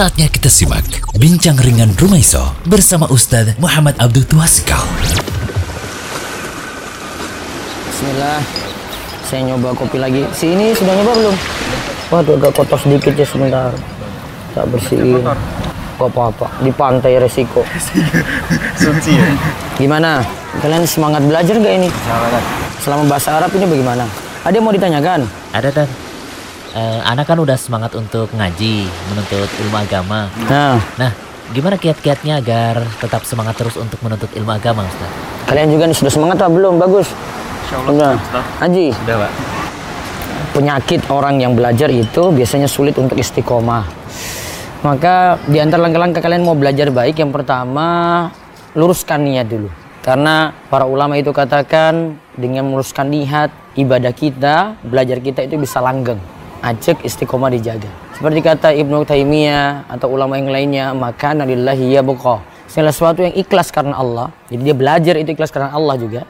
Saatnya kita simak Bincang Ringan Rumaiso bersama Ustadz Muhammad Abdul Tuasikal. Bismillah. Saya nyoba kopi lagi. Si ini sudah nyoba belum? Waduh agak kotor sedikit ya sebentar. Tak bersihin. Gak apa-apa. Di pantai resiko. Suci ya? Gimana? Kalian semangat belajar gak ini? Semangat. Selama bahasa Arab ini bagaimana? Ada yang mau ditanyakan? Ada dan eh, anak kan udah semangat untuk ngaji, menuntut ilmu agama. Nah, Nah, gimana kiat-kiatnya agar tetap semangat terus untuk menuntut ilmu agama, Ustaz? kalian juga nih sudah semangat apa belum? Bagus. Udah. Haji, Udah pak. penyakit orang yang belajar itu biasanya sulit untuk istiqomah. Maka di antara langkah-langkah kalian mau belajar baik, yang pertama luruskan niat dulu. Karena para ulama itu katakan dengan meluruskan niat, ibadah kita, belajar kita itu bisa langgeng. Ajak istiqomah dijaga. Seperti kata Ibnu Taimiyah atau ulama yang lainnya, maka nalillahi ya Segala sesuatu yang ikhlas karena Allah, jadi dia belajar itu ikhlas karena Allah juga,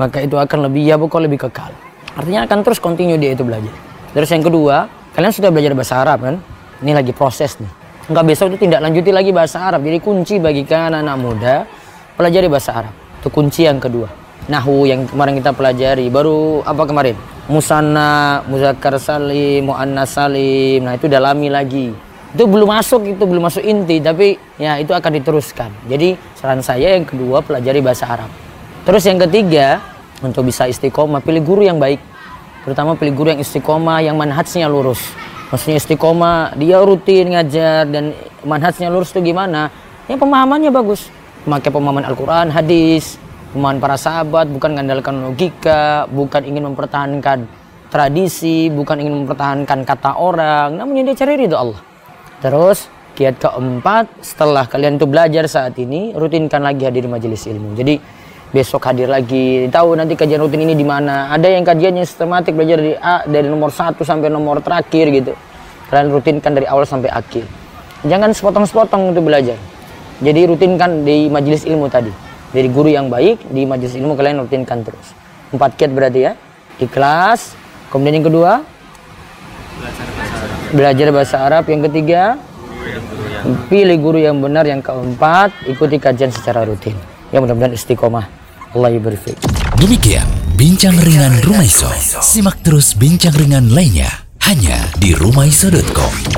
maka itu akan lebih ya lebih kekal. Artinya akan terus continue dia itu belajar. Terus yang kedua, kalian sudah belajar bahasa Arab kan? Ini lagi proses nih. Enggak besok itu tidak lanjuti lagi bahasa Arab. Jadi kunci bagi kalian anak muda pelajari bahasa Arab. Itu kunci yang kedua. Nahu yang kemarin kita pelajari. Baru apa kemarin? Musanna, muzakkar salim, muannas salim. Nah, itu dalami lagi. Itu belum masuk, itu belum masuk inti, tapi ya itu akan diteruskan. Jadi saran saya yang kedua pelajari bahasa Arab. Terus yang ketiga, untuk bisa istiqomah, pilih guru yang baik. Terutama pilih guru yang istiqomah, yang manhajnya lurus. Maksudnya istiqomah, dia rutin ngajar dan manhajnya lurus itu gimana? Yang pemahamannya bagus. Memakai pemahaman Al-Quran, hadis, pemahaman para sahabat, bukan mengandalkan logika, bukan ingin mempertahankan tradisi, bukan ingin mempertahankan kata orang, namun yang dia cari ridho Allah. Terus kiat keempat setelah kalian tuh belajar saat ini rutinkan lagi hadir majelis ilmu. Jadi besok hadir lagi. Tahu nanti kajian rutin ini di mana. Ada yang kajiannya sistematik belajar dari A dari nomor 1 sampai nomor terakhir gitu. Kalian rutinkan dari awal sampai akhir. Jangan sepotong-sepotong untuk belajar. Jadi rutinkan di majelis ilmu tadi. Dari guru yang baik di majelis ilmu kalian rutinkan terus. Empat kiat berarti ya. Ikhlas. Kemudian yang kedua belajar bahasa Arab yang ketiga pilih guru yang benar yang keempat ikuti kajian secara rutin ya mudah-mudahan istiqomah Allah berfirman Demikian Bincang Ringan Rumaiso. Simak terus bincang ringan lainnya hanya di rumaiso.com.